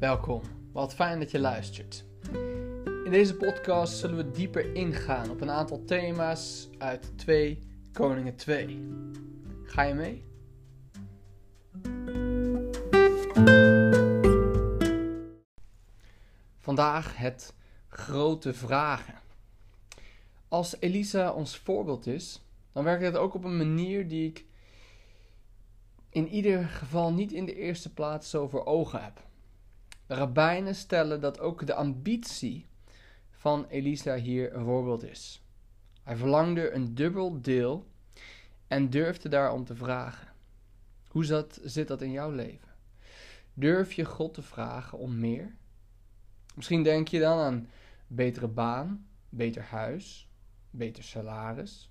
Welkom, wat fijn dat je luistert. In deze podcast zullen we dieper ingaan op een aantal thema's uit 2 Koningen 2. Ga je mee? Vandaag het grote vragen. Als Elisa ons voorbeeld is, dan werkt het ook op een manier die ik in ieder geval niet in de eerste plaats zo voor ogen heb. Rabbijnen stellen dat ook de ambitie van Elisa hier een voorbeeld is. Hij verlangde een dubbel deel en durfde daarom te vragen. Hoe zit dat in jouw leven? Durf je God te vragen om meer? Misschien denk je dan aan betere baan, beter huis, beter salaris.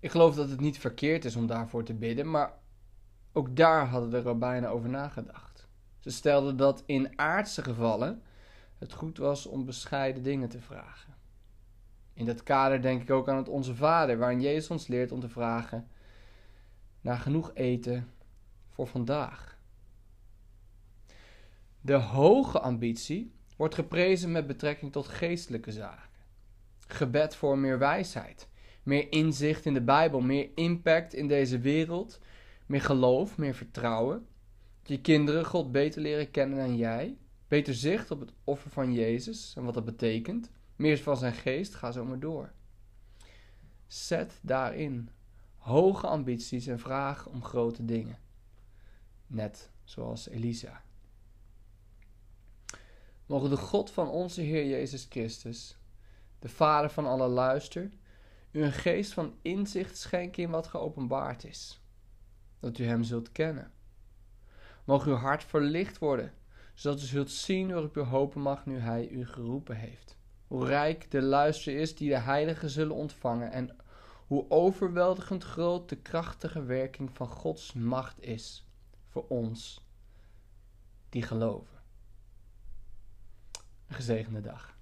Ik geloof dat het niet verkeerd is om daarvoor te bidden, maar ook daar hadden de rabbijnen over nagedacht. Ze stelden dat in aardse gevallen het goed was om bescheiden dingen te vragen. In dat kader denk ik ook aan het Onze Vader, waarin Jezus ons leert om te vragen naar genoeg eten voor vandaag. De hoge ambitie wordt geprezen met betrekking tot geestelijke zaken. Gebed voor meer wijsheid, meer inzicht in de Bijbel, meer impact in deze wereld, meer geloof, meer vertrouwen. Je kinderen God beter leren kennen dan jij, beter zicht op het offer van Jezus en wat dat betekent, meer van zijn geest, ga zo maar door. Zet daarin hoge ambities en vraag om grote dingen. Net zoals Elisa. Mogen de God van onze Heer Jezus Christus, de Vader van alle luister, u een geest van inzicht schenken in wat geopenbaard is, dat u Hem zult kennen. Mogen uw hart verlicht worden, zodat u zult zien waarop u hopen mag nu Hij u geroepen heeft. Hoe rijk de luister is die de heiligen zullen ontvangen en hoe overweldigend groot de krachtige werking van Gods macht is voor ons die geloven. Een gezegende dag.